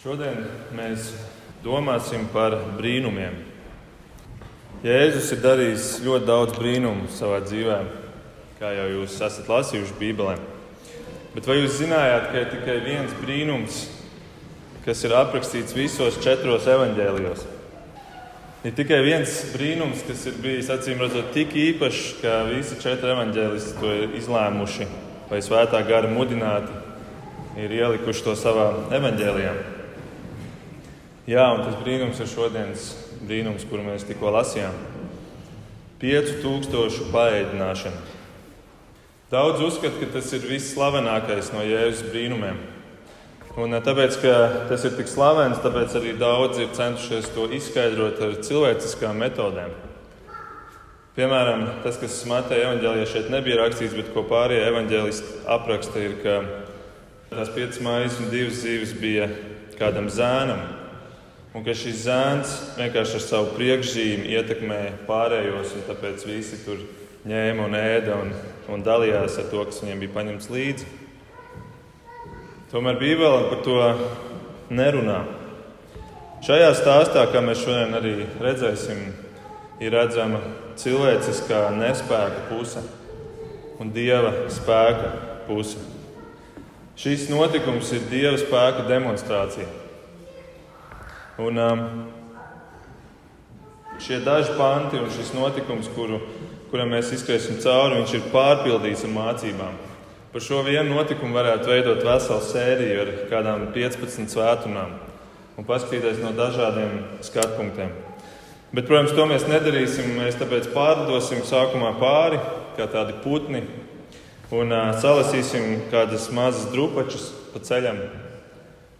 Šodien mēs domāsim par brīnumiem. Jēzus ir darījis ļoti daudz brīnumu savā dzīvē, kā jau jūs esat lasījuši Bībelē. Bet vai jūs zinājāt, ka ir tikai viens brīnums, kas ir aprakstīts visos četros evaņģēlijos? Ir tikai viens brīnums, kas ir bijis acīm redzot tik īpašs, ka visi četri evaņģēlisti to ir izlēmuši vai svētā gara mudināti, ir ielikuši to savā evaņģēlijā. Jā, un tas brīnums ir šodienas brīnums, kuru mēs tikko lasījām. Piecu tūkstošu paēdināšana. Daudz uzskata, ka tas ir visslavenākais no Jēzus brīnumiem. Un tāpēc, ka tas ir tik slavens, tāpēc arī daudzi ir centušies to izskaidrot ar cilvēciskām metodēm. Piemēram, tas, kas Mateja evanģēlijā šeit nebija rakstīts, bet ko pārējie evanģēlisti apraksta, ir, ka tās piecas maizes un divas zīves bija kādam zēnam, Un ka šis zēns vienkārši ar savu priekšzīmi ietekmē pārējos, un tāpēc visi tur ņēma un ēda un, un dalījās ar to, kas viņiem bija paņemts līdzi. Tomēr Bībele par to nerunā. Šajā stāstā, kā mēs šodien arī redzēsim, ir redzama cilvēciskā nespēka puse un dieva spēka puse. Šis notikums ir dieva spēka demonstrācija. Un, um, šie daži panti un šis notikums, kuru, kuram mēs izskriesim cauri, viņš ir pārpildīts ar mācībām. Par šo vienu notikumu varētu veidot veselu sēriju ar kādām 15 svētdienām un paskatīties no dažādiem skatu punktiem. Bet, protams, to mēs nedarīsim. Mēs tāpēc pārdosim sākumā pāri, kā tādi putni, un uh, salasīsim kādas mazas drupačas pa ceļam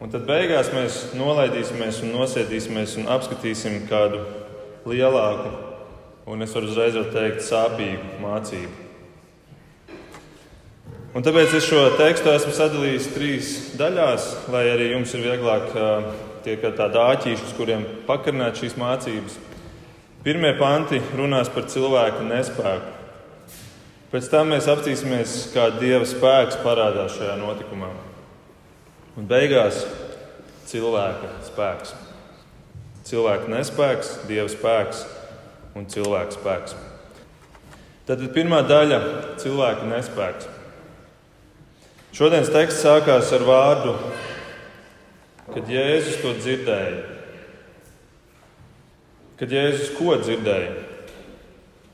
Un tad beigās mēs nolaidīsimies un nosēdīsimies un apskatīsim kādu lielāku, un es varu uzreiz teikt, sāpīgu mācību. Un tāpēc es šo tekstu esmu sadalījis trīs daļās, lai arī jums ir vieglāk tie tādi āķīši, uz kuriem pakarināt šīs mācības. Pirmie panti runās par cilvēka nespēku. Pēc tam mēs apstīsimies, kā Dieva spēks parādās šajā notikumā. Un beigās cilvēka spēks. Cilvēka nespēks, dieva spēks un cilvēka spēks. Tad pirmā daļa - cilvēka nespēks. Šodienas teksts sākās ar vārdu, kad Jēzus to dzirdēja. Kad Jēzus ko dzirdēja?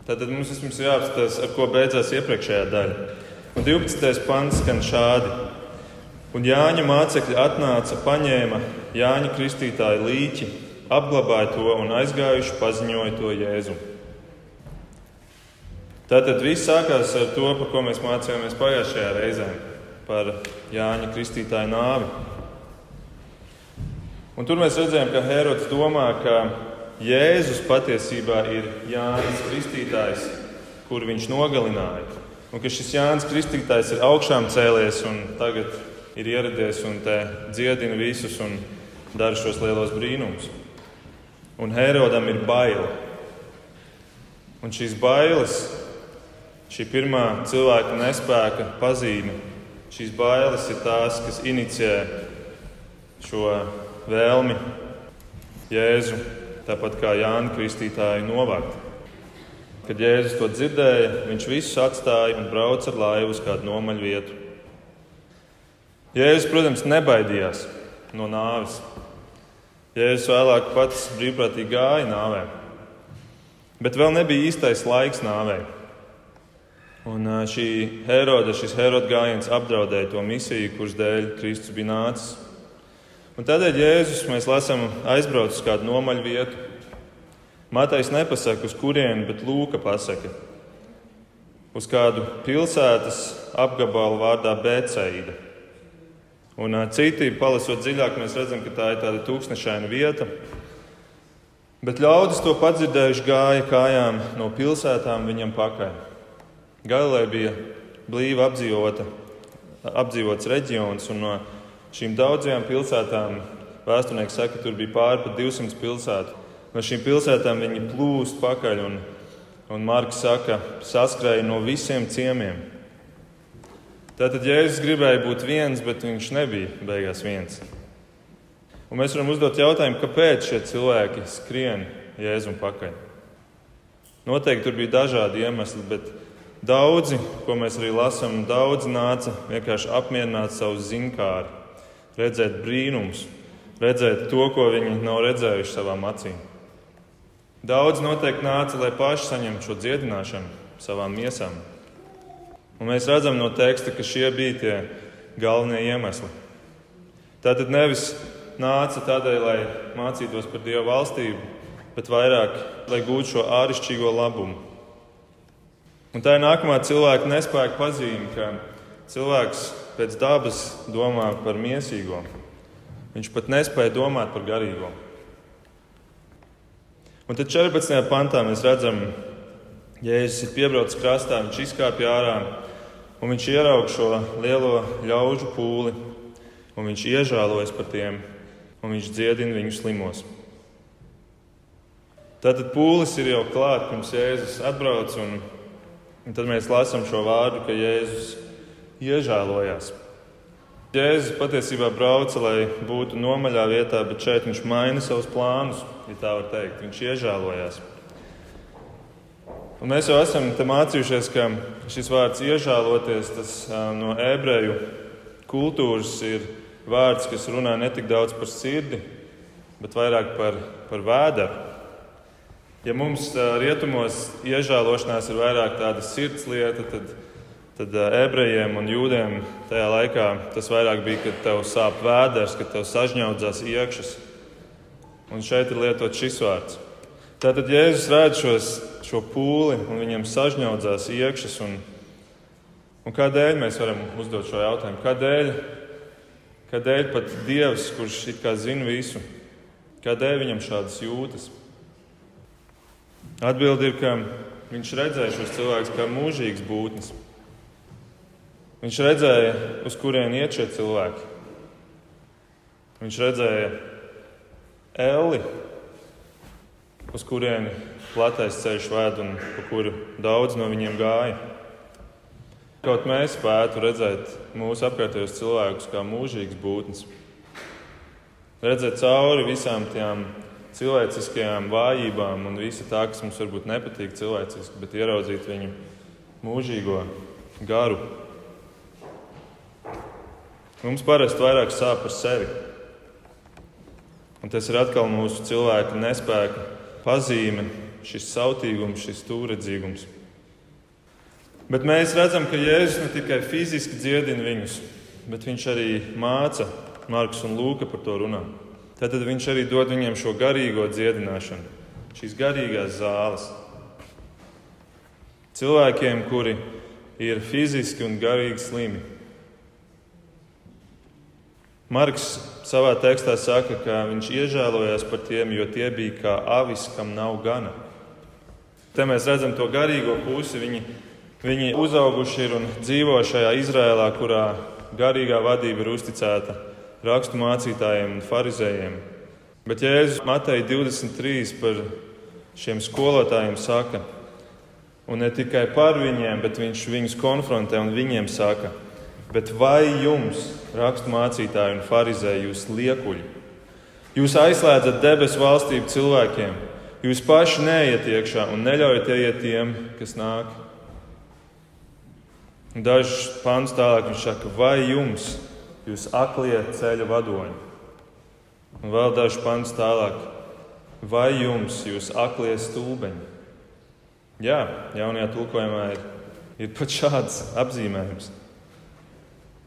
Tad mums vispirms jāapskatās, ar ko beidzās iepriekšējā daļa. Un 12. pants skan šādi. Un Jāņa mācekļi atnāca, paņēma Jāņa Kristītāja līķi, apglabāja to un aizgājuši paziņoja to Jēzu. Tātad viss sākās ar to, par ko mēs mācījāmies pagājušajā reizē, par Jāņa Kristītāja nāvi. Un tur mēs redzējām, ka Herods domā, ka Jēzus patiesībā ir Jānis Kristītājs, kuru viņš nogalināja. Un ka šis Jānis Kristītājs ir augšām cēlies un tagad ir ieradies un dziedina visus un dara šos lielos brīnumus. Un Herodam ir bail. Un šīs bailes, šī pirmā cilvēka nespēka pazīme, šīs bailes ir tās, kas inicijē šo vēlmi Jēzu, tāpat kā Jānis Kristītāju novākt. Kad Jēzus to dzirdēja, viņš visus atstāja un brauca ar laivu uz kādu nomaļu vietu. Jēzus, protams, nebaidījās no nāves. Jēzus vēlāk pats brīvprātīgi gāja nāvē. Bet vēl nebija īstais laiks nāvei. Un šī Heroda, šis Heroda gājiens apdraudēja to misiju, kuras dēļ Kristus bija nācis. Un tādēļ Jēzus mēs lasām aizbrauc uz kādu nomaļu vietu. Matais nepasaka, uz kurieni, bet Lūka pasaka. Uz kādu pilsētas apgabalu vārdā Bēceida. Un citi, palasot dziļāk, mēs redzam, ka tā ir tāda tūkstošaina vieta. Bet ļaudis to padzirdējuši gāja kājām no pilsētām viņam pakaļ. Galilē bija blīvi apdzīvota, apdzīvots reģions, un no šīm daudzajām pilsētām vēsturnieks saka, ka tur bija pāri pat 200 pilsētu. No šīm pilsētām viņi plūst pakaļ, un, un Marks saka, saskrēja no visiem ciemiem. Tātad Jēzus gribēja būt viens, bet viņš nebija beigās viens. Un mēs varam uzdot jautājumu, kāpēc šie cilvēki skrien Jēzum pakaļ. Noteikti tur bija dažādi iemesli, bet daudzi, ko mēs arī lasām, daudzi nāca vienkārši apmierināt savu zinkāri, redzēt brīnumus, redzēt to, ko viņi nav redzējuši savām acīm. Daudz noteikti nāca, lai paši saņemtu šo dziedināšanu savām miesām. Un mēs redzam no teksta, ka šie bija tie galvenie iemesli. Tātad nevis nāca tādēļ, lai mācītos par Dieva valstību, bet vairāk, lai gūtu šo āršķirīgo labumu. Un tā ir nākamā cilvēka nespēka pazīme, ka cilvēks pēc dabas domā par mīsīgo. Viņš pat nespēja domāt par garīgo. Un tad 14. pantā mēs redzam, Jēzus ir piebraucis krastā, viņš izkāpja ārā un viņš ieraudzīja šo lielo ļaužu pūli, un viņš iežēlojas par tiem, un viņš dziedina viņu slimos. Tātad pūlis ir jau klāts pirms Jēzus atbrauc, un, un tad mēs lasām šo vārdu, ka Jēzus iežēlojās. Jēzus patiesībā brauca, lai būtu nomaļā vietā, bet šeit viņš maina savus plānus, ja tā var teikt. Viņš iežēlojās. Un mēs jau esam mācījušies, ka šis vārds iežēloties tas, no ebreju kultūras ir vārds, kas runā ne tik daudz par sirdi, bet vairāk par, par vēderu. Ja mums rietumos iežēlošanās ir vairāk tāda sirds lieta, tad tad ebrejiem un jūdiem tajā laikā tas vairāk bija, kad tev sāp vēders, kad tev sažņaudzās iekšas. Un šeit ir lietots šis vārds. Tātad Jēzus redz šos, šo pūli un viņam sažņaudzās iekšas. Un, un kādēļ mēs varam uzdot šo jautājumu? Kādēļ, kādēļ pat Dievs, kurš it kā zina visu, kādēļ viņam šādas jūtas? Atbilde ir, ka viņš redzēja šos cilvēkus kā mūžīgas būtnes. Viņš redzēja, uz kurien iet šie cilvēki. Viņš redzēja Eli, uz kurieni platais ceļš ved un pa kuru daudz no viņiem gāja. Kaut mēs spētu redzēt mūsu apkārtējos cilvēkus kā mūžīgas būtnes, redzēt cauri visām tām cilvēciskajām vājībām un visu tā, kas mums varbūt nepatīk cilvēciski, bet ieraudzīt viņu mūžīgo garu Mums parasti vairāk sāp par sevi. Un tas ir atkal mūsu cilvēka nespēka pazīme, šis sautīgums, šis stūredzīgums. Bet mēs redzam, ka Jēzus ne tikai fiziski dziedina viņus, bet viņš arī māca, Marks un Lūka par to runā. Tad viņš arī dod viņiem šo garīgo dziedināšanu, šīs garīgās zāles. Cilvēkiem, kuri ir fiziski un garīgi slimi. Marks savā tekstā saka, ka viņš iežēlojās par tiem, jo tie bija kā avis, kam nav gana. Te mēs redzam to garīgo pusi. Viņi, viņi uzauguši ir un dzīvo šajā Izrēlā, kurā garīgā vadība ir uzticēta rakstu mācītājiem un farizējiem. Bet Jēzus Matei 23 par šiem skolotājiem saka, un ne tikai par viņiem, bet viņš viņus konfrontē un viņiem saka, Bet vai jums, raksturmācītāji un farizēji, jūs liekuļi? Jūs aizslēdzat debesu valstību cilvēkiem, jūs paši neiet iekšā un neļaujat iet tiem, kas nāk. Dažs pāns tālāk viņš saka, vai jums, jūs aklie ceļa vadoņi? Un vēl dažs pāns tālāk, vai jums, jūs aklie stulbeņi? Jā, jaunajā tulkojumā ir, ir pat šāds apzīmējums.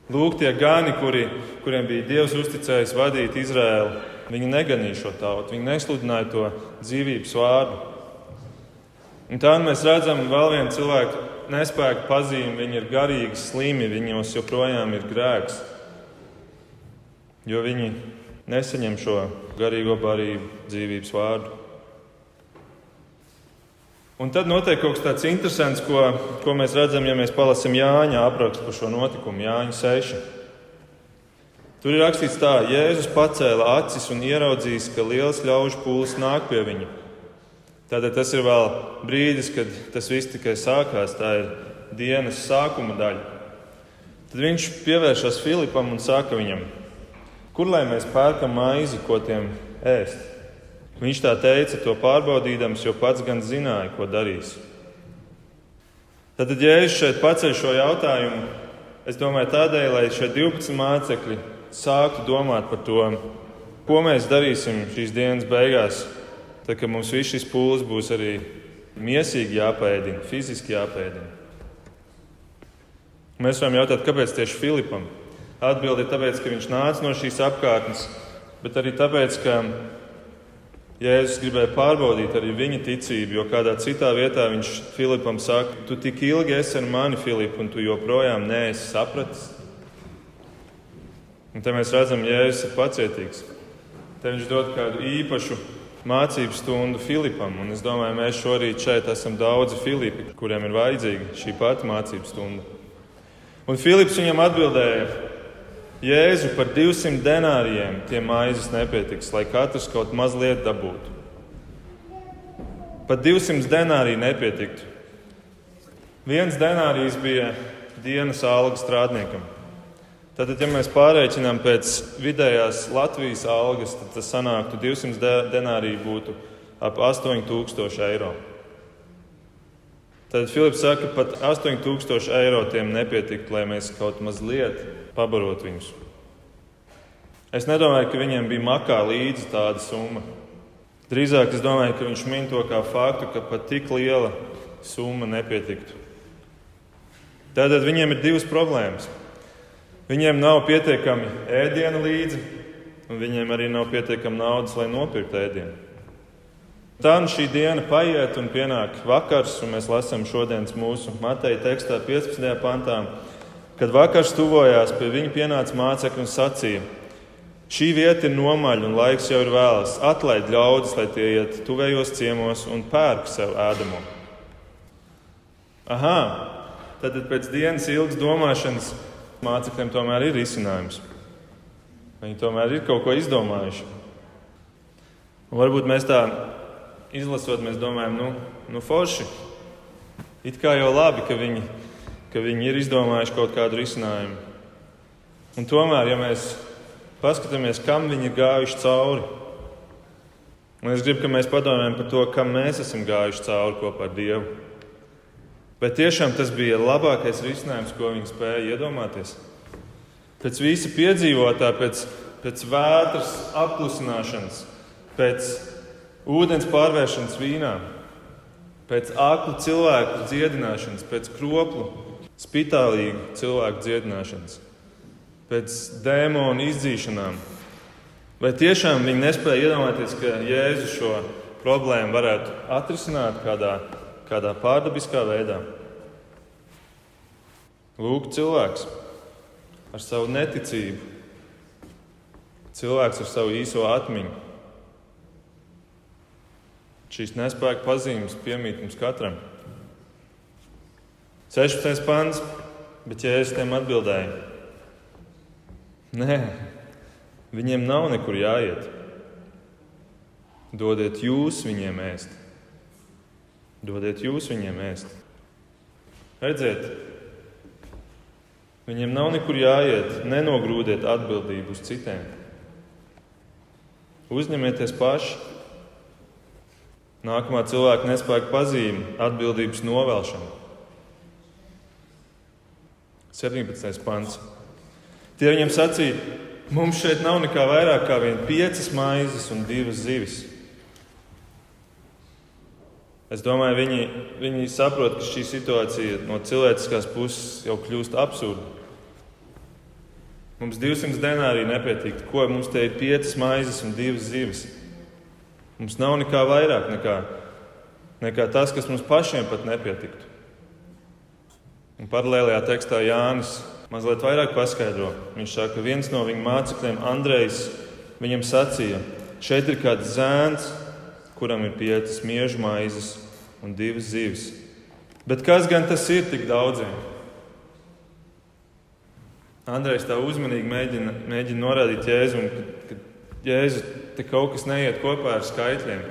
Lūk, tie gani, kuri, kuriem bija Dievs uzticējis vadīt Izraēlu, viņi neganīja šo tautu, viņi nesludināja to dzīvības vārdu. Un tā mēs redzam vēl vienu cilvēku nespēku pazīmi. Viņi ir garīgi slimi, viņos joprojām ir grēks, jo viņi nesaņem šo garīgo barību, dzīvības vārdu. Un tad notiek kaut kas tāds interesants, ko, ko mēs redzam, ja mēs palasām Jāņa aprakstu par šo notikumu, Jāņa 6. Tur ir rakstīts tā, Jēzus pacēla acis un ieraudzījis, ka liels ļaužu pūlis nāk pie viņa. Tātad tas ir vēl brīdis, kad tas viss tikai sākās, tā ir dienas sākuma daļa. Tad viņš pievēršas Filipam un saka viņam, kur lai mēs pērkam maizi, ko tiem ēst? Viņš tā teica, to pārbaudīdams, jo pats gan zināja, ko darīs. Tad, ja es šeit paceļu šo jautājumu, es domāju tādēļ, lai šie 12 mācekļi sāktu domāt par to, ko mēs darīsim šīs dienas beigās, tad, kad mums viss šis pūlis būs arī miesīgi jāpēdina, fiziski jāpēdina. Mēs varam jautāt, kāpēc tieši Filipam? Atbilde ir tāpēc, ka viņš nāca no šīs apkārtnes, bet arī tāpēc, ka Jēzus gribēja pārbaudīt arī viņa ticību, jo kādā citā vietā viņš Filipam saka, tu tik ilgi esi ar mani, Filip, un tu joprojām neesi sapratis. Un te mēs redzam, Jēzus ir pacietīgs. Te viņš dod kādu īpašu mācību stundu Filipam. Un es domāju, mēs šorīt šeit esam daudzi Filipi, kuriem ir vajadzīga šī pati mācību stunda. Un Filips viņam atbildēja, Jēzu par 200 denārijiem tie maizes nepietiks, lai katrs kaut mazliet dabūtu. Pat 200 denāriju nepietiktu. Viens denārijs bija dienas alga strādniekam. Tātad, ja mēs pārreikinām pēc vidējās Latvijas algas, tad tas sanāktu 200 denāriju būtu ap 8000 eiro. Tad Filips saka, ka pat 8000 eiro tiem nepietiktu, lai mēs kaut mazliet pabarotu viņus. Es nedomāju, ka viņiem bija makā līdzi tāda summa. Drīzāk es domāju, ka viņš min to kā faktu, ka pat tik liela summa nepietiktu. Tātad viņiem ir divas problēmas. Viņiem nav pietiekami ēdienu līdzi, un viņiem arī nav pietiekami naudas, lai nopirktu ēdienu. Tā nu šī diena paiet un pienāk vakars, un mēs lasām šodienas mūsu Mateja tekstā 15. pantā, kad vakars tuvojās, pie viņa pienāca mācekļi un sacīja: Šī vieta ir nomaļa un laiks jau ir vēlas. Atlaid ļaudis, lai tie iet tuvējos ciemos un pērk sev ēdamo. Aha, tad pēc dienas ilgas domāšanas mācekļiem tomēr ir risinājums. Viņi tomēr ir kaut ko izdomājuši. Un varbūt mēs tā izlasot, mēs domājam, nu, nu forši. It kā jau labi, ka viņi, ka viņi ir izdomājuši kaut kādu risinājumu. Un tomēr, ja mēs paskatāmies, kam viņi ir gājuši cauri, un es gribu, ka mēs padomājam par to, kam mēs esam gājuši cauri kopā ar Dievu. Bet tiešām tas bija labākais risinājums, ko viņi spēja iedomāties. Pēc visa piedzīvotā, pēc, pēc vētras apklusināšanas, pēc ūdens pārvēršanas vīnā, pēc aklu cilvēku dziedināšanas, pēc kroplu, spitālīgu cilvēku dziedināšanas, pēc dēmonu izdzīšanām. Vai tiešām viņi nespēja iedomāties, ka Jēzus šo problēmu varētu atrisināt kādā kādā pārdabiskā veidā. Lūk, cilvēks ar savu neticību, cilvēks ar savu īso atmiņu. Šīs nespēka pazīmes piemīt mums katram. 16. pāns, bet Jēzus tiem atbildēja: Nē, viņiem nav nekur jāiet. Dodiet jūs viņiem ēst. Dodiet jūs viņiem ēst. Redziet, viņiem nav nekur jāiet, nenogrūdiet atbildību uz citiem. Uzņemieties paši. Nākamā cilvēka nespēka pazīme - atbildības novēlšana. 17. pants. Tie viņam sacīja, mums šeit nav nekā vairāk kā vien piecas maizes un divas zivis. Es domāju, viņi, viņi saprot, ka šī situācija no cilvēciskās puses jau kļūst absurda. Mums 200 denārī nepietiek. Ko mums te ir piecas maizes un divas zivis? Mums nav nekā vairāk nekā, nekā tas, kas mums pašiem pat nepietiktu. Un paralēlajā tekstā Jānis mazliet vairāk paskaidro. Viņš saka, ka viens no viņa mācekļiem, Andrejs, viņam sacīja, šeit ir kāds zēns, kuram ir piecas miežu maizes un divas zivis. Bet kas gan tas ir tik daudziem? Andrejs tā uzmanīgi mēģina, mēģina norādīt Jēzum, ka, ka Jēzu te kaut kas neiet kopā ar skaitļiem.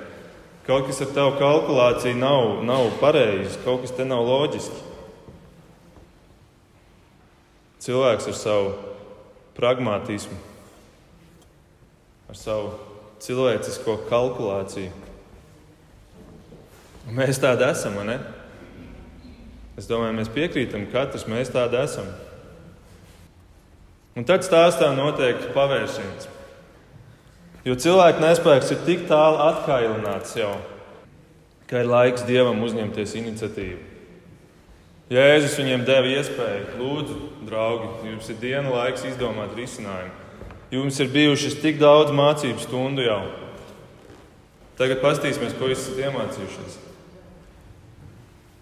Kaut kas ar tavu kalkulāciju nav, nav pareizs, kaut kas te nav loģiski. Cilvēks ar savu pragmatismu ar savu cilvēcisko kalkulāciju. Un mēs tādi esam, vai ne? Es domāju, mēs piekrītam, ka katrs mēs tādi esam. Un tad stāstā notiek pavērsiens. Jo cilvēka nespēks ir tik tālu atkailināts jau, ka ir laiks dievam uzņemties iniciatīvu. Jēzus viņiem deva iespēju, lūdzu, draugi, jums ir diena laiks izdomāt risinājumu. Jums ir bijušas tik daudz mācību stundu jau. Tagad paskatīsimies, ko esat iemācījušies.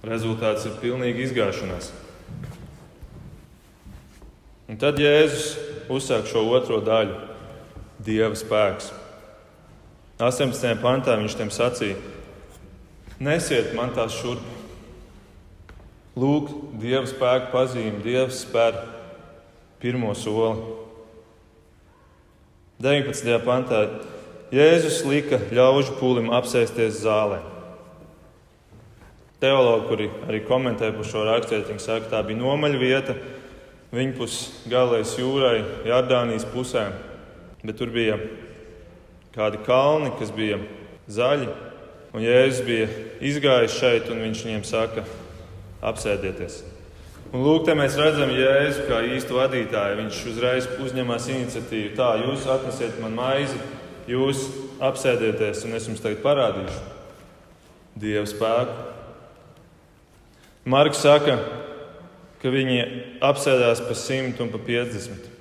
Rezultāts ir pilnīgi izgāšanās. Un tad Jēzus uzsāk šo otro daļu - Dieva spēks. 18. pantā viņš tiem sacīja: Nesiet man tās šurp. Lūk, Dieva spēka pazīme, Dievs spēr pirmo soli. 19. pantā Jēzus lika ļaužu pūlim apsēsties zālē. Teologi, kuri arī komentē par šo rakstvietiņu, saka, ka tā bija nomaļa vieta viņpus galējas jūrai, Jordānijas pusē. Bet tur bija kādi kalni, kas bija zaļi, un Jēzus bija izgājis šeit, un viņš viņiem saka, apsēdieties. Un lūk, te mēs redzam Jēzu kā īstu vadītāju. Viņš uzreiz uzņemas iniciatīvu. Tā, jūs atnesiet man maizi, jūs apsēdieties, un es jums tagad parādīšu Dieva spēku. Marks saka, ka viņi apsēdās pa simt un pa piecdesmit.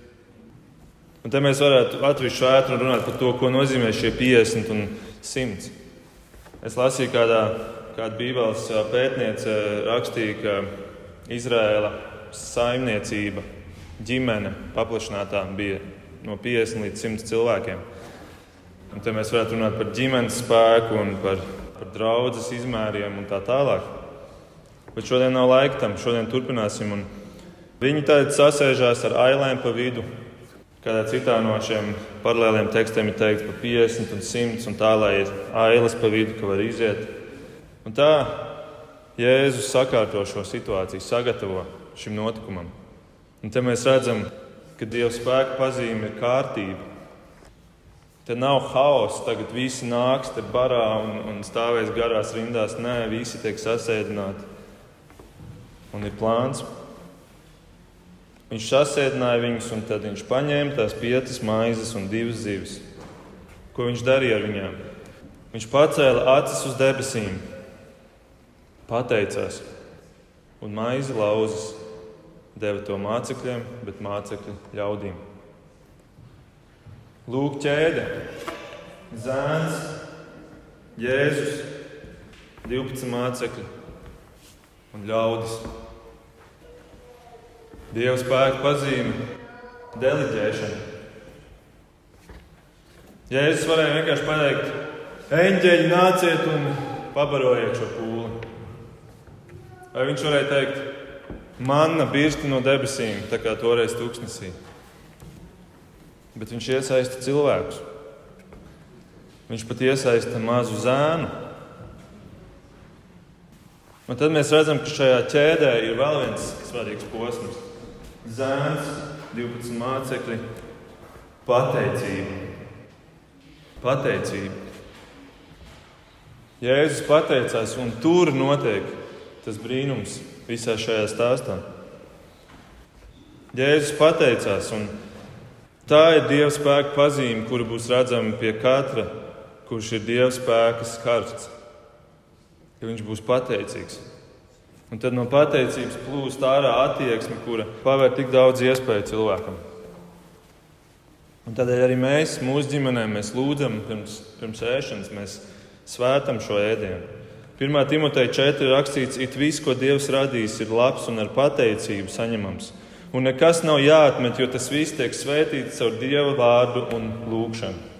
Un te mēs varētu atrast šādu un runāt par to, ko nozīmē šie 50 un 100. Es lasīju kādā, kāda Bībeles pētniece rakstīja, ka Izraēla saimniecība, ģimene paplašinātā bija no 50 līdz 100 cilvēkiem. Un te mēs varētu runāt par ģimenes spēku un par, par draudzes izmēriem un tā tālāk. Bet šodien nav laika tam, šodien turpināsim. Viņi tad sasēžās ar ailēm pa vidu. Kādā citā no šiem paralēliem tekstiem ir teikts par 50 un 100, un tā lai ir ailes pa vidu, ka var iziet. Un tā Jēzus sakārto šo situāciju, sagatavo šim notikumam. Un te mēs redzam, ka Dieva spēka pazīme ir kārtība. Te nav haoss, tagad visi nāks te barā un, un stāvēs garās rindās. Nē, visi tiek sasēdināti. Un ir plāns. Viņš sasēdināja viņus, un tad viņš paņēma tās piecas maizes un divas zivis. Ko viņš darīja ar viņām? Viņš pacēla acis uz debesīm pateicās un maizi lauzas deva to mācekļiem, bet mācekļi ļaudīm. Lūk, ķēde, zēns, Jēzus, 12 mācekļi un ļaudis. Dieva spēka pazīme, deliģēšana. Jēzus varēja vienkārši pateikt, eņģeļi nāciet un pabarojiet šo pūli. Vai viņš varēja teikt, manna birsta no debesīm, tā kā toreiz tūkstnesī? Bet viņš iesaista cilvēkus. Viņš pat iesaista mazu zēnu. Un tad mēs redzam, ka šajā ķēdē ir vēl viens svarīgs posms. Zēns, 12 mācekļi, pateicība. Pateicība. Jēzus pateicās, un tur notiek tas brīnums visā šajā stāstā. Jēzus pateicās, un tā ir Dieva spēka pazīme, kura būs redzama pie katra, kurš ir Dieva spēka skarts. Ka viņš būs pateicīgs. Un tad no pateicības plūst ārā attieksme, kura paver tik daudz iespēju cilvēkam. Un tādēļ arī mēs, mūsu ģimenē, mēs lūdzam pirms, pirms ēšanas, mēs svētam šo ēdienu. 1. Timoteja 4 rakstīts, it viss, ko Dievs radījis, ir labs un ar pateicību saņemams. Un nekas nav jāatmet, jo tas viss tiek svētīts caur Dieva vārdu un lūgšanu.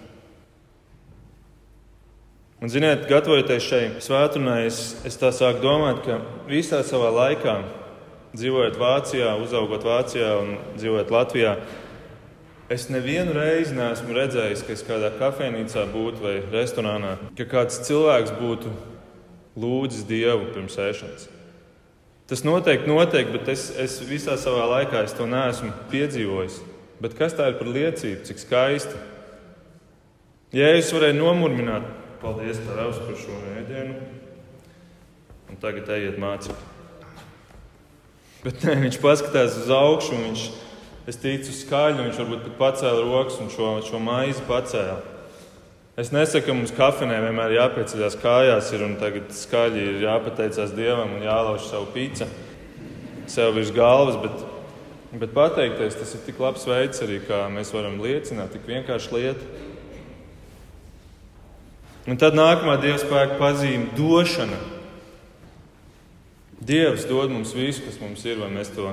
Un, ziniet, gatavojoties šai svētdienai, es, es tā sāku domāt, ka visā savā laikā, dzīvojot Vācijā, uzaugot Vācijā un dzīvojot Latvijā, es nevienu reizi neesmu redzējis, ka es kādā kafejnīcā būtu vai restorānā, ka kāds cilvēks būtu lūdzis Dievu pirms ēšanas. Tas noteikti notiek, bet es, es visā savā laikā es to neesmu piedzīvojis. Bet kas tā ir par liecību, cik skaisti? Jēzus varēja nomurmināt, paldies Tēvs par šo ēdienu, un tagad ejiet mācīt. Bet nē, viņš paskatās uz augšu, un viņš, es ticu, skaļi, un viņš varbūt pat pacēla rokas un šo, šo maizi pacēla. Es nesaku, ka mums kafejnē vienmēr jāpieceļās kājās, ir, un tagad skaļi ir jāpateicās Dievam un jālauž savu pīci sev virs galvas, bet, bet pateikties tas ir tik labs veids arī, kā mēs varam liecināt, tik vienkārši lieta. Un tad nākamā Dieva spēka pazīme - došana. Dievs dod mums visu, kas mums ir, vai mēs to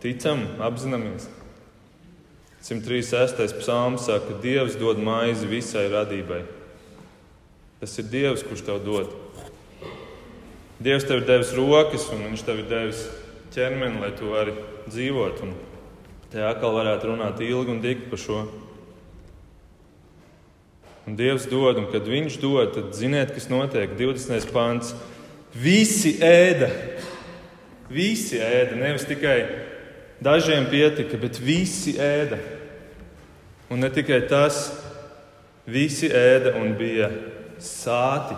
ticam, apzināmies. 136. psalms saka, ka Dievs dod maizi visai radībai. Tas ir Dievs, kurš tev dod. Dievs tev ir devis rokas, un Viņš tev ir devis ķermeni, lai tu vari dzīvot. Un te atkal varētu runāt ilgi un dikti par šo. Un Dievs dod, un kad Viņš dod, tad ziniet, kas notiek. 20. pāns. Visi ēda. Visi ēda, nevis tikai Dažiem pietika, bet visi ēda. Un ne tikai tas, visi ēda un bija sāti.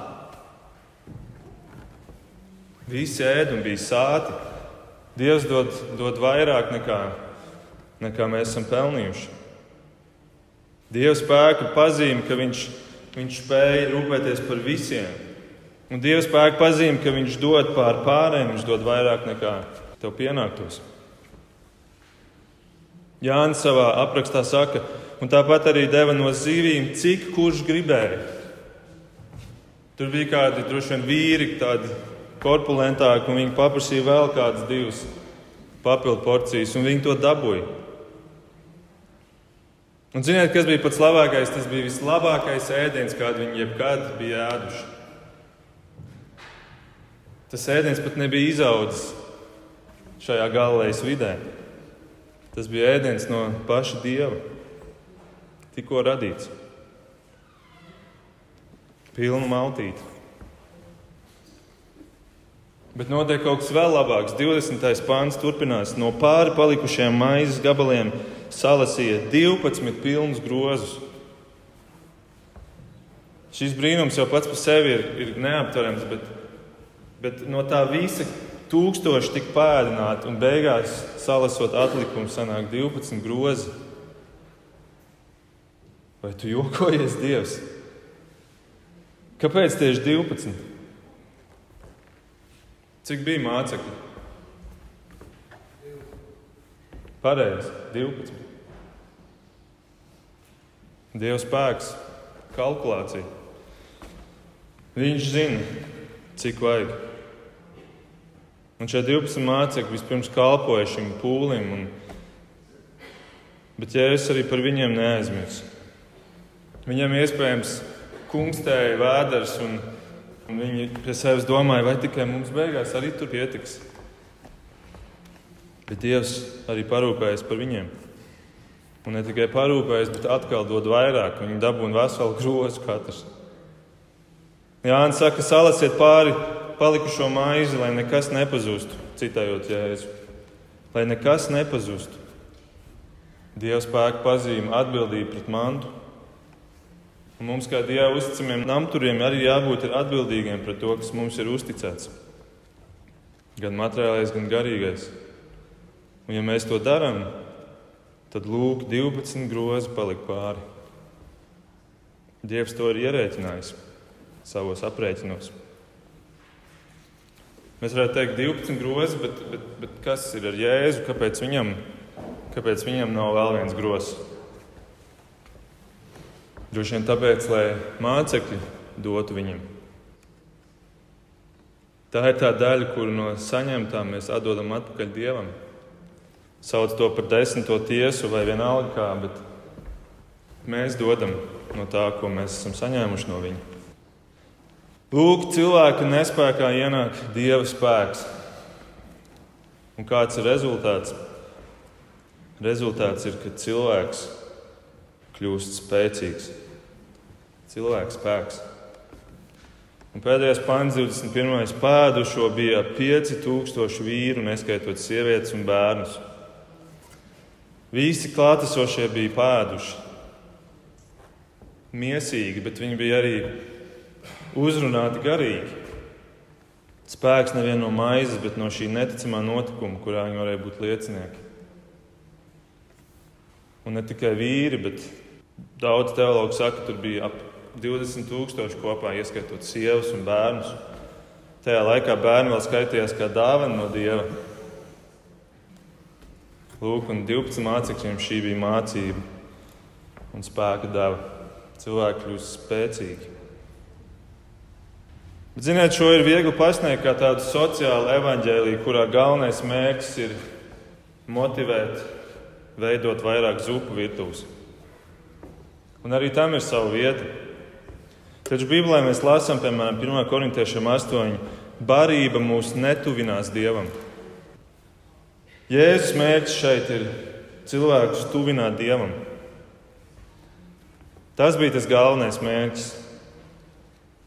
Visi ēda un bija sāti. Dievs dod, dod vairāk nekā, nekā mēs esam pelnījuši. Dieva spēka pazīme, ka viņš, viņš spēja rūpēties par visiem. Un Dieva spēka pazīme, ka viņš dod pār pārējiem, viņš dod vairāk nekā tev pienāktos. Jānis savā aprakstā saka, un tāpat arī deva no zivīm, cik kurš gribēja. Tur bija kādi droši vien vīri, tādi korpulentāki, un viņi paprasīja vēl kādas divas papildu porcijas, un viņi to dabūja. Un ziniet, kas bija pats labākais? Tas bija vislabākais ēdiens, kādu viņi jebkad bija ēduši. Tas ēdiens pat nebija izaudzis šajā galejas vidē. Tas bija ēdiens no paša dieva, tikko radīts. Pilnu maltīti. Bet notiek kaut kas vēl labāks. 20. pāns turpinās. No pāri palikušajiem maizes gabaliem salasīja 12 pilnus grozus. Šis brīnums jau pats par sevi ir, ir neaptverams, bet, bet no tā visa, Tūkstoši tika pēdināti, un beigās salasot atlikumu, sanāk 12 grozi. Vai tu jokojies, Dievs? Kāpēc tieši 12? Cik bija mācekļi? Pareizi, 12. Dieva spēks, kalkulācija. Viņš zina, cik vajag. Un šie 12 mācekļi vispirms kalpoja šim pūlim, un... bet Jēzus arī par viņiem neaizmirst. Viņiem iespējams kungstēja vēders, un, un viņi pie sevis domāja, vai tikai mums beigās arī tur pietiks. Bet Dievs arī parūpējas par viņiem. Un ne tikai parūpējas, bet atkal dod vairāk. Viņi dabūna veselu grozu katrs. Jānis saka, salasiet pāri palikušo maizi, lai nekas nepazustu, citējot Jēzu. Lai nekas nepazustu. Dieva spēka pazīme, atbildība pret mantu. Un mums, kā Dieva uzticamiem namturiem, arī jābūt atbildīgiem pret to, kas mums ir uzticēts. Gan materiālais, gan garīgais. Un, ja mēs to darām, tad lūk, 12 grozi palika pāri. Dievs to ir ierēķinājis savos aprēķinos. Mēs varētu teikt, 12 grozi, bet, bet, bet kas ir ar Jēzu? Kāpēc viņam, kāpēc viņam nav vēl viens grozs? Droši vien tāpēc, lai mācekļi dotu viņam. Tā ir tā daļa, kuru no saņemtām mēs atdodam atpakaļ Dievam. Sauc to par desmito tiesu vai vienalga kā, bet mēs dodam no tā, ko mēs esam saņēmuši no viņa. Lūk, cilvēka nespējā ienāk dieva spēks. Un kāds ir rezultāts? Rezultāts ir, ka cilvēks kļūst spēcīgs. Cilvēks spēks. Un pēdējais pāns, 21. pēdušo bija 5000 vīru, neskaitot sievietes un bērnus. Visi klātesošie bija pēduši. miesīgi, bet viņi bija arī uzrunāti garīgi. Spēks nevien no maizes, bet no šī neticamā notikuma, kurā viņi varēja būt liecinieki. Un ne tikai vīri, bet daudz teologu saka, ka tur bija ap 20 tūkstoši kopā, ieskaitot sievas un bērnus. Tajā laikā bērni vēl skaitījās kā dāvana no dieva. Lūk, un 12 mācekļiem šī bija mācība un spēka deva. Cilvēki kļūst spēcīgi. Bet, ziniet, šo ir viegli pasniegt kā tādu sociālu evaņģēlīju, kurā galvenais mērķis ir motivēt, veidot vairāk zupu virtuves. Un arī tam ir sava vieta. Taču Bībelē mēs lasām, piemēram, 1. korintiešiem 8. Barība mūs netuvinās Dievam. Jēzus mērķis šeit ir cilvēkus tuvināt Dievam. Tas bija tas galvenais mērķis.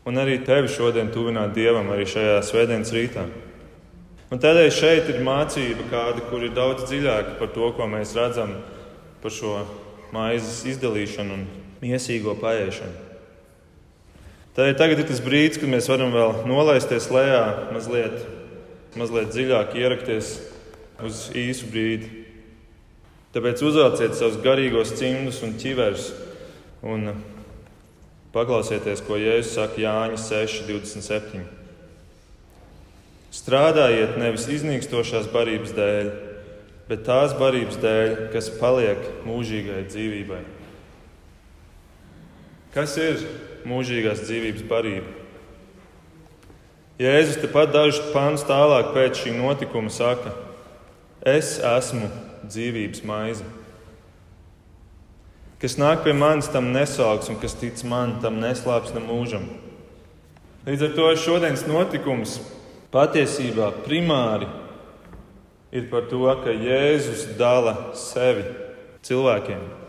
Un arī tevi šodien tuvināt Dievam, arī šajā svētdienas rītā. Un tādēļ šeit ir mācība, kāda, kur ir daudz dziļāka par to, ko mēs redzam par šo maizes izdalīšanu un miesīgo paēšanu. Tādēļ tagad ir tas brīdis, kad mēs varam vēl nolaisties lejā, mazliet, mazliet dziļāk ierakties uz īsu brīdi. Tāpēc uzvelciet savus garīgos cimdus un ķiverus un paklausieties, ko Jēzus saka Jāņa 6,27. Strādājiet nevis iznīkstošās barības dēļ, bet tās barības dēļ, kas paliek mūžīgai dzīvībai. Kas ir mūžīgās dzīvības barība? Jēzus tepat dažus pāns tālāk pēc šī notikuma saka: Es esmu dzīvības maize. Kas nāk pie manis, tam nesauks, un kas tic man, tam neslāps ne mūžam. Līdz ar to šodienas notikums patiesībā primāri ir par to, ka Jēzus dala sevi cilvēkiem.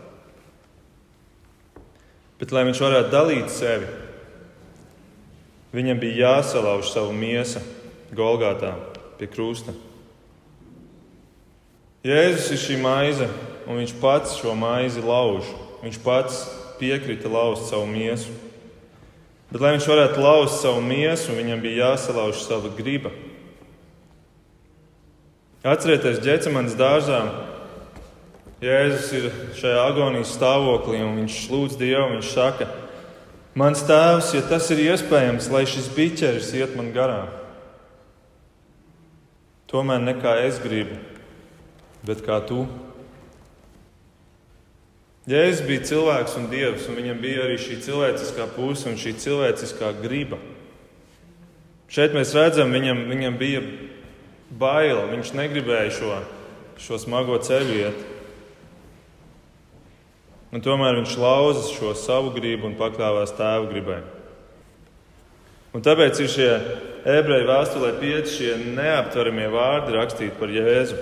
Bet, lai viņš varētu dalīt sevi, viņam bija jāsalauž savu miesu Golgātā pie krusta. Jēzus ir šī maize, un viņš pats šo maizi lauž. Viņš pats piekrita lauzt savu miesu. Bet, lai viņš varētu lauzt savu miesu, viņam bija jāsalauž sava griba. Atcerieties, ģecemanas dārzā Jēzus ir šajā agonijas stāvoklī un viņš lūdz Dievu. Viņš saka, Mans tēvs, ja tas ir iespējams, lai šis biķeris iet man garām. Tomēr ne kā es gribu, bet kā tu. Jēzus bija cilvēks un dievs, un viņam bija arī šī cilvēciskā puse un šī cilvēciskā griba. Šeit mēs redzam, viņam, viņam bija baila. Viņš negribēja šo, šo smago ceļu iet. Un tomēr viņš lauza šo savu gribu un pakļāvās tēva gribai. Un tāpēc ir šie ebreju vēstulē pieci šie neaptveramie vārdi rakstīti par Jēzu.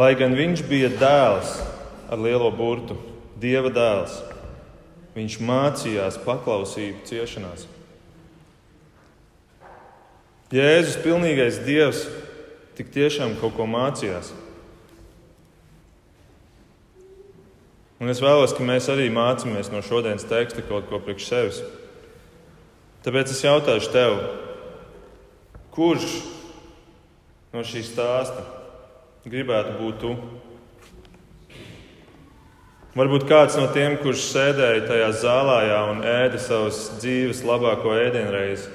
Lai gan viņš bija dēls ar lielo burtu, dieva dēls, viņš mācījās paklausību ciešanās. Jēzus, pilnīgais dievs, tik tiešām kaut ko mācījās. Un es vēlos, ka mēs arī mācāmies no šodienas teksta kaut ko priekš sevis. Tāpēc es jautāšu tev, kurš no šī stāsta gribētu būt tu? Varbūt kāds no tiem, kurš sēdēja tajā zālē un ēda savas dzīves labāko ēdienreizi.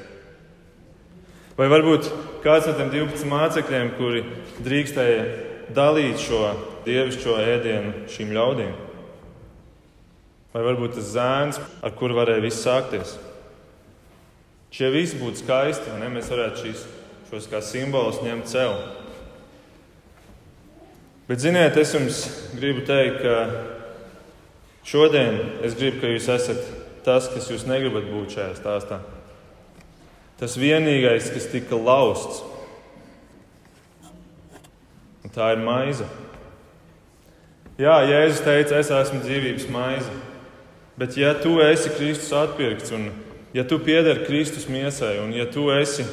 Vai varbūt kāds no tiem 12 mācekļiem, kuri drīkstēja dalīt šo dievišķo ēdienu šīm ļaudīm? Vai varbūt tas zēns, ar kuru varēja viss sākties. Šie visi būtu skaisti, un ja mēs varētu šīs, šos kā simbolus ņemt sev. Bet, ziniet, es jums gribu teikt, ka šodien es gribu, ka jūs esat tas, kas jūs negribat būt šajā stāstā. Tas vienīgais, kas tika lausts, un tā ir maize. Jā, Jēzus teica, es esmu dzīvības maize. Bet, ja tu esi Kristus atpirkts, un ja tu piederi Kristus miesai, un ja tu esi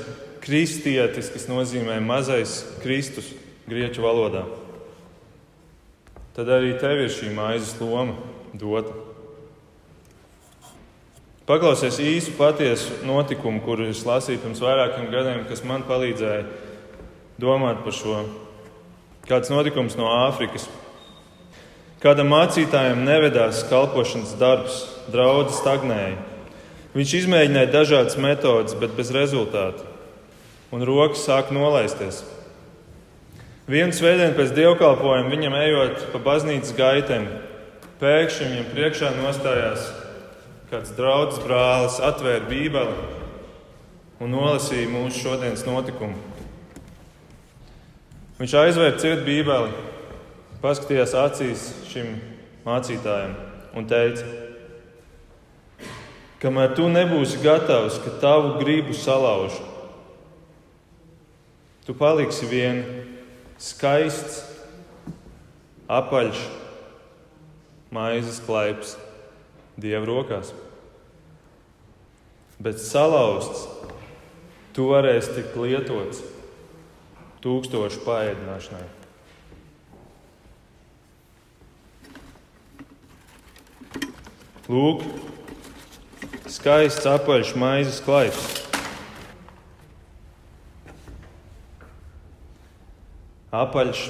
kristietis, kas nozīmē mazais Kristus grieķu valodā, tad arī tev ir šī maizes loma dota. Paklausies īsu patiesu notikumu, kuru es lasīju pirms vairākiem gadiem, kas man palīdzēja domāt par šo. Kāds notikums no Āfrikas. Kādam mācītājam nevedās kalpošanas darbs, draudzes stagnēja. Viņš izmēģināja dažādas metodes, bet bez rezultātu, un rokas sāk nolaisties. Vienu svētdienu pēc dievkalpojuma viņam ejot pa baznīcas gaitēm, pēkšņi viņam priekšā nostājās kāds draugs brālis atvēra Bībeli un nolasīja mūsu šodienas notikumu. Viņš aizvēra cietu Bībeli, paskatījās acīs šim mācītājam un teica, kamēr tu nebūsi gatavs, ka tavu gribu salauž, tu paliksi vien skaists, apaļš, maizes klaips Dieva rokās. Bet salauzts, tu varēsi tikt lietots tūkstošu paēdināšanai. Lūk, skaists apaļš maizes klaips. Apaļš,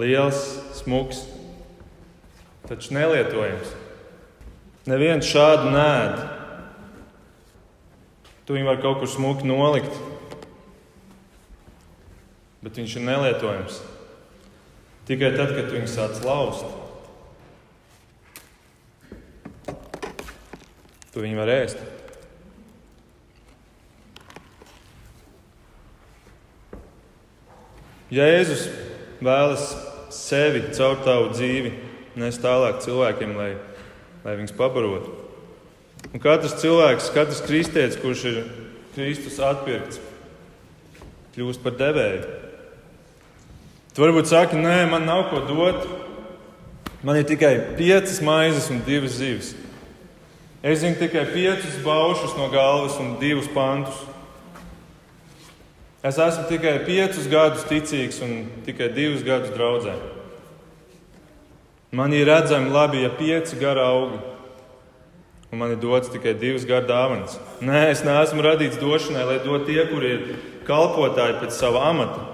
liels, smuks, taču nelietojams. Neviens šādu nēd. Tu viņu var kaut kur smuki nolikt, bet viņš ir nelietojams. Tikai tad, kad viņu sāc laust, tu viņu var ēst. Jēzus vēlas sevi caur tavu dzīvi nes tālāk cilvēkiem, lai, lai viņus pabarotu. Un katrs cilvēks, katrs kristietis, kurš ir Kristus atpirkts, kļūst par devēju. Tu varbūt saki, nē, man nav ko dot. Man ir tikai piecas maizes un divas zivis. Es zinu tikai piecus baušus no galvas un divus pantus. Es esmu tikai piecus gadus ticīgs un tikai divus gadus draudzē. Man ir redzami labi, ja pieci gari augi, un man ir dots tikai divas gadu dāvanas. Nē, es neesmu radīts došanai, lai dotu tie, kuri ir kalpotāji pēc sava amata.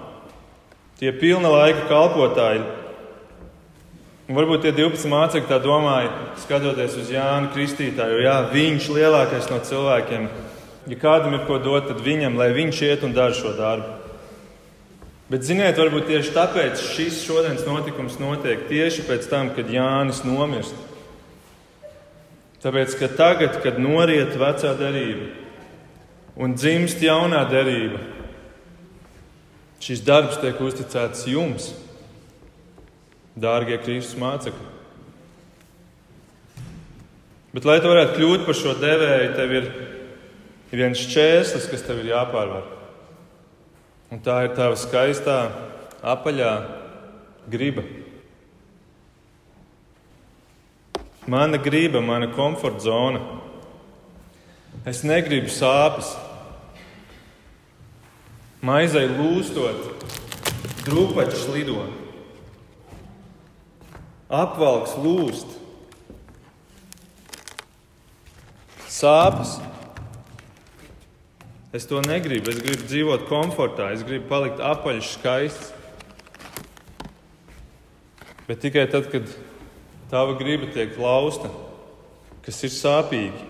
Tie pilna laika kalpotāji. Un varbūt tie 12 mācekļi tā domāja, skatoties uz Jānu Kristītāju, jā, viņš ir lielākais no cilvēkiem. Ja kādam ir ko dot, tad viņam, lai viņš iet un dara šo darbu. Bet, ziniet, varbūt tieši tāpēc šis šodienas notikums notiek tieši pēc tam, kad Jānis nomirst. Tāpēc, ka tagad, kad noriet vecā derība un dzimst jaunā derība, šis darbs tiek uzticēts jums, dārgie Kristus mācekļi. Bet, lai tu varētu kļūt par šo devēju, tev ir viens šķērslis, kas tev ir jāpārvar. Un tā ir tava skaistā, apaļā griba. Mana griba, mana komforta zona. Es negribu sāpes. Maizai lūstot, drūpačs lido. Apvalks lūst. Sāpes Es to negribu. Es gribu dzīvot komfortā, es gribu palikt apaļš, skaists. Bet tikai tad, kad tava griba tiek lausta, kas ir sāpīgi,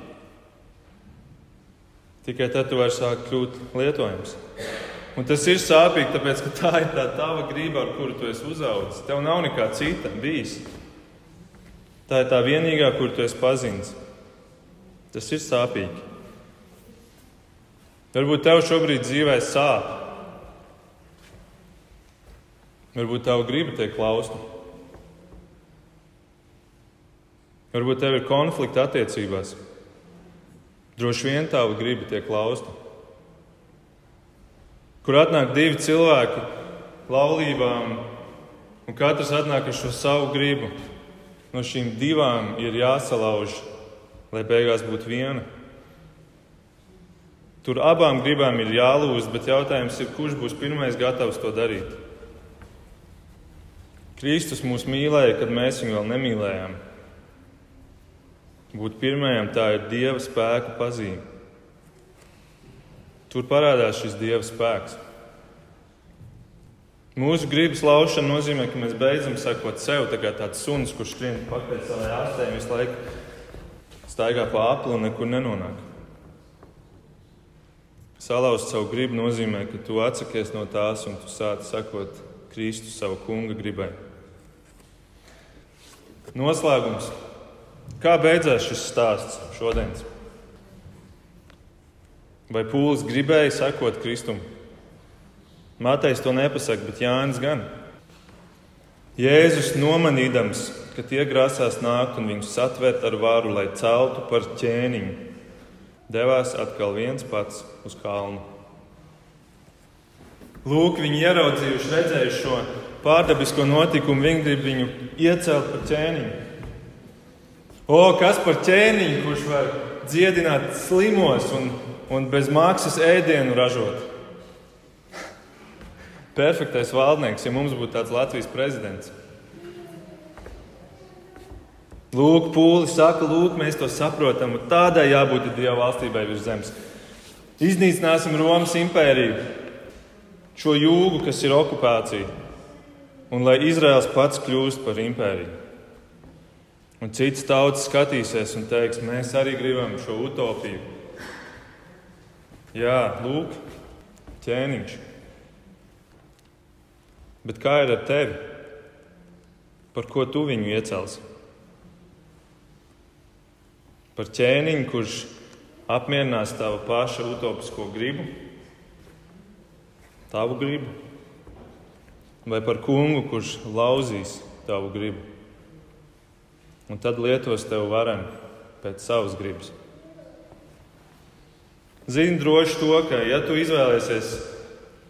tikai tad tu vari sākt kļūt lietojams. Un tas ir sāpīgi, tāpēc ka tā ir tā tava griba, ar kuru tu esi uzaugusi. Tev nav nekā cita bijis. Tā ir tā vienīgā, kur tu esi pazīstams. Tas ir sāpīgi. Varbūt tev šobrīd dzīvē sāp. Varbūt tev griba tiek klausta. Varbūt tev ir konflikti attiecībās. Droši vien tava griba tiek klausta. Kur atnāk divi cilvēki laulībām, un katrs atnāk ar šo savu gribu. No šīm divām ir jāsalauž, lai beigās būtu viena. Tur abām gribām ir jālūdz, bet jautājums ir, kurš būs pirmais gatavs to darīt? Kristus mūs mīlēja, kad mēs viņu vēl nemīlējām. Būt pirmajam tā ir dieva spēka pazīme. Tur parādās šis dieva spēks. Mūsu gribas laušana nozīmē, ka mēs beidzam sekot sev, tā kā tāds suns, kurš skrien pakaļ savai ārstē un visu laiku staigā pa apli un nekur nenonāk. Salauzt savu gribu nozīmē, ka tu atsakies no tās un tu sāc sekot Kristu savu kunga gribai. Noslēgums. Kā beidzās šis stāsts šodien? Vai pūlis gribēja sekot Kristum? Mātejs to nepasaka, bet Jānis gan. Jēzus nomanīdams, ka tie grasās nākt un viņus satvert ar varu, lai celtu par ķēniņu, devās atkal viens pats uz kalnu. Lūk, viņi ieraudzījuši, redzējuši šo pārdabisko notikumu, viņi grib viņu iecelt par ķēniņu. O, kas par ķēniņu, kurš var dziedināt slimos un, un bez maksas ēdienu ražot? Perfektais valdnieks, ja mums būtu tāds Latvijas prezidents. Lūk, pūli saka, lūk, mēs to saprotam. Tādai jābūt Dieva valstībai virs zemes. Iznīcināsim Romas impēriju, šo jūgu, kas ir okupācija, un lai Izraels pats kļūst par impēriju. Un cits tauts skatīsies un teiks, mēs arī gribam šo utopiju. Jā, lūk, ķēniņš. Bet kā ir ar tevi? Par ko tu viņu iecelsi? Par ķēniņu, kurš apmierinās tavu pašu utopisko gribu, tavu gribu, vai par kungu, kurš lauzīs tavu gribu, un tad lietos tev varam pēc savas gribas. Zini droši to, ka, ja tu izvēlēsies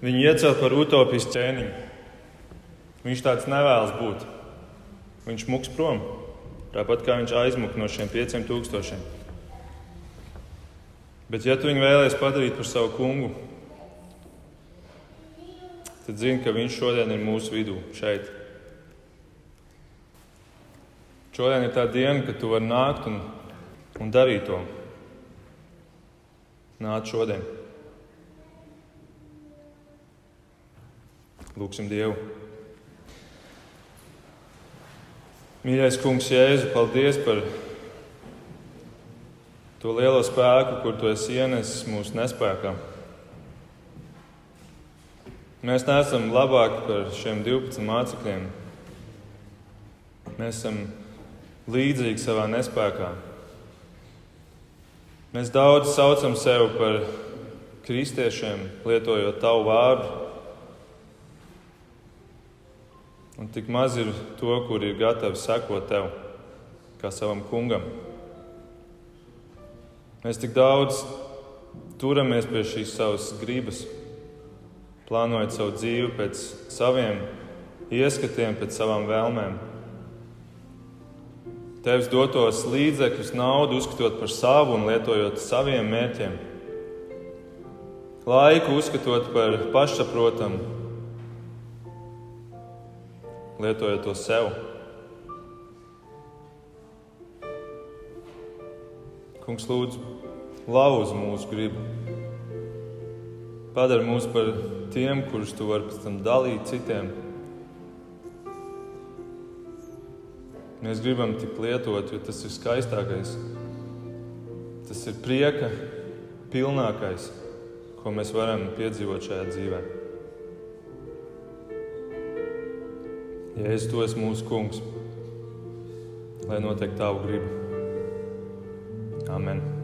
viņu iecelt par utopisku ķēniņu, Viņš tāds nevēlas būt. Viņš muks prom. Tāpat kā viņš aizmuka no šiem pieciem tūkstošiem. Bet, ja tu viņu vēlēsies padarīt par savu kungu, tad zini, ka viņš šodien ir mūsu vidū, šeit. Šodien ir tā diena, kad tu vari nākt un, un darīt to. Nāc šodien. Lūksim Dievu. Mīļais kungs, Jēzu, paldies par to lielo spēku, kur tu esi ienesis mūsu nespējā. Mēs neesam labāki par šiem 12 mācekļiem. Mēs esam līdzīgi savā nespējā. Mēs daudz saucam sevi par kristiešiem, lietojot tavu vārdu. Un tik maz ir to, kur ir gatavi sekot tev, kā savam kungam. Mēs tik daudz turamies pie šīs savas gribas, plānojot savu dzīvi pēc saviem ieskatiem, pēc savām vēlmēm. Tevis dotos līdzekļus, naudu uzskatot par savu un lietojot saviem mērķiem. Laiku uzskatot par pašsaprotamu lietojot to sev. Kungs, lūdzu, lauz mūsu gribu. Padara mūs par tiem, kurus tu vari pēc tam dalīt citiem. Mēs gribam tik lietot, jo tas ir skaistākais. Tas ir prieka pilnākais, ko mēs varam piedzīvot šajā dzīvēm. Jēzus, tu esi mūsu kungs, lai notiek tavu gribu. Amen.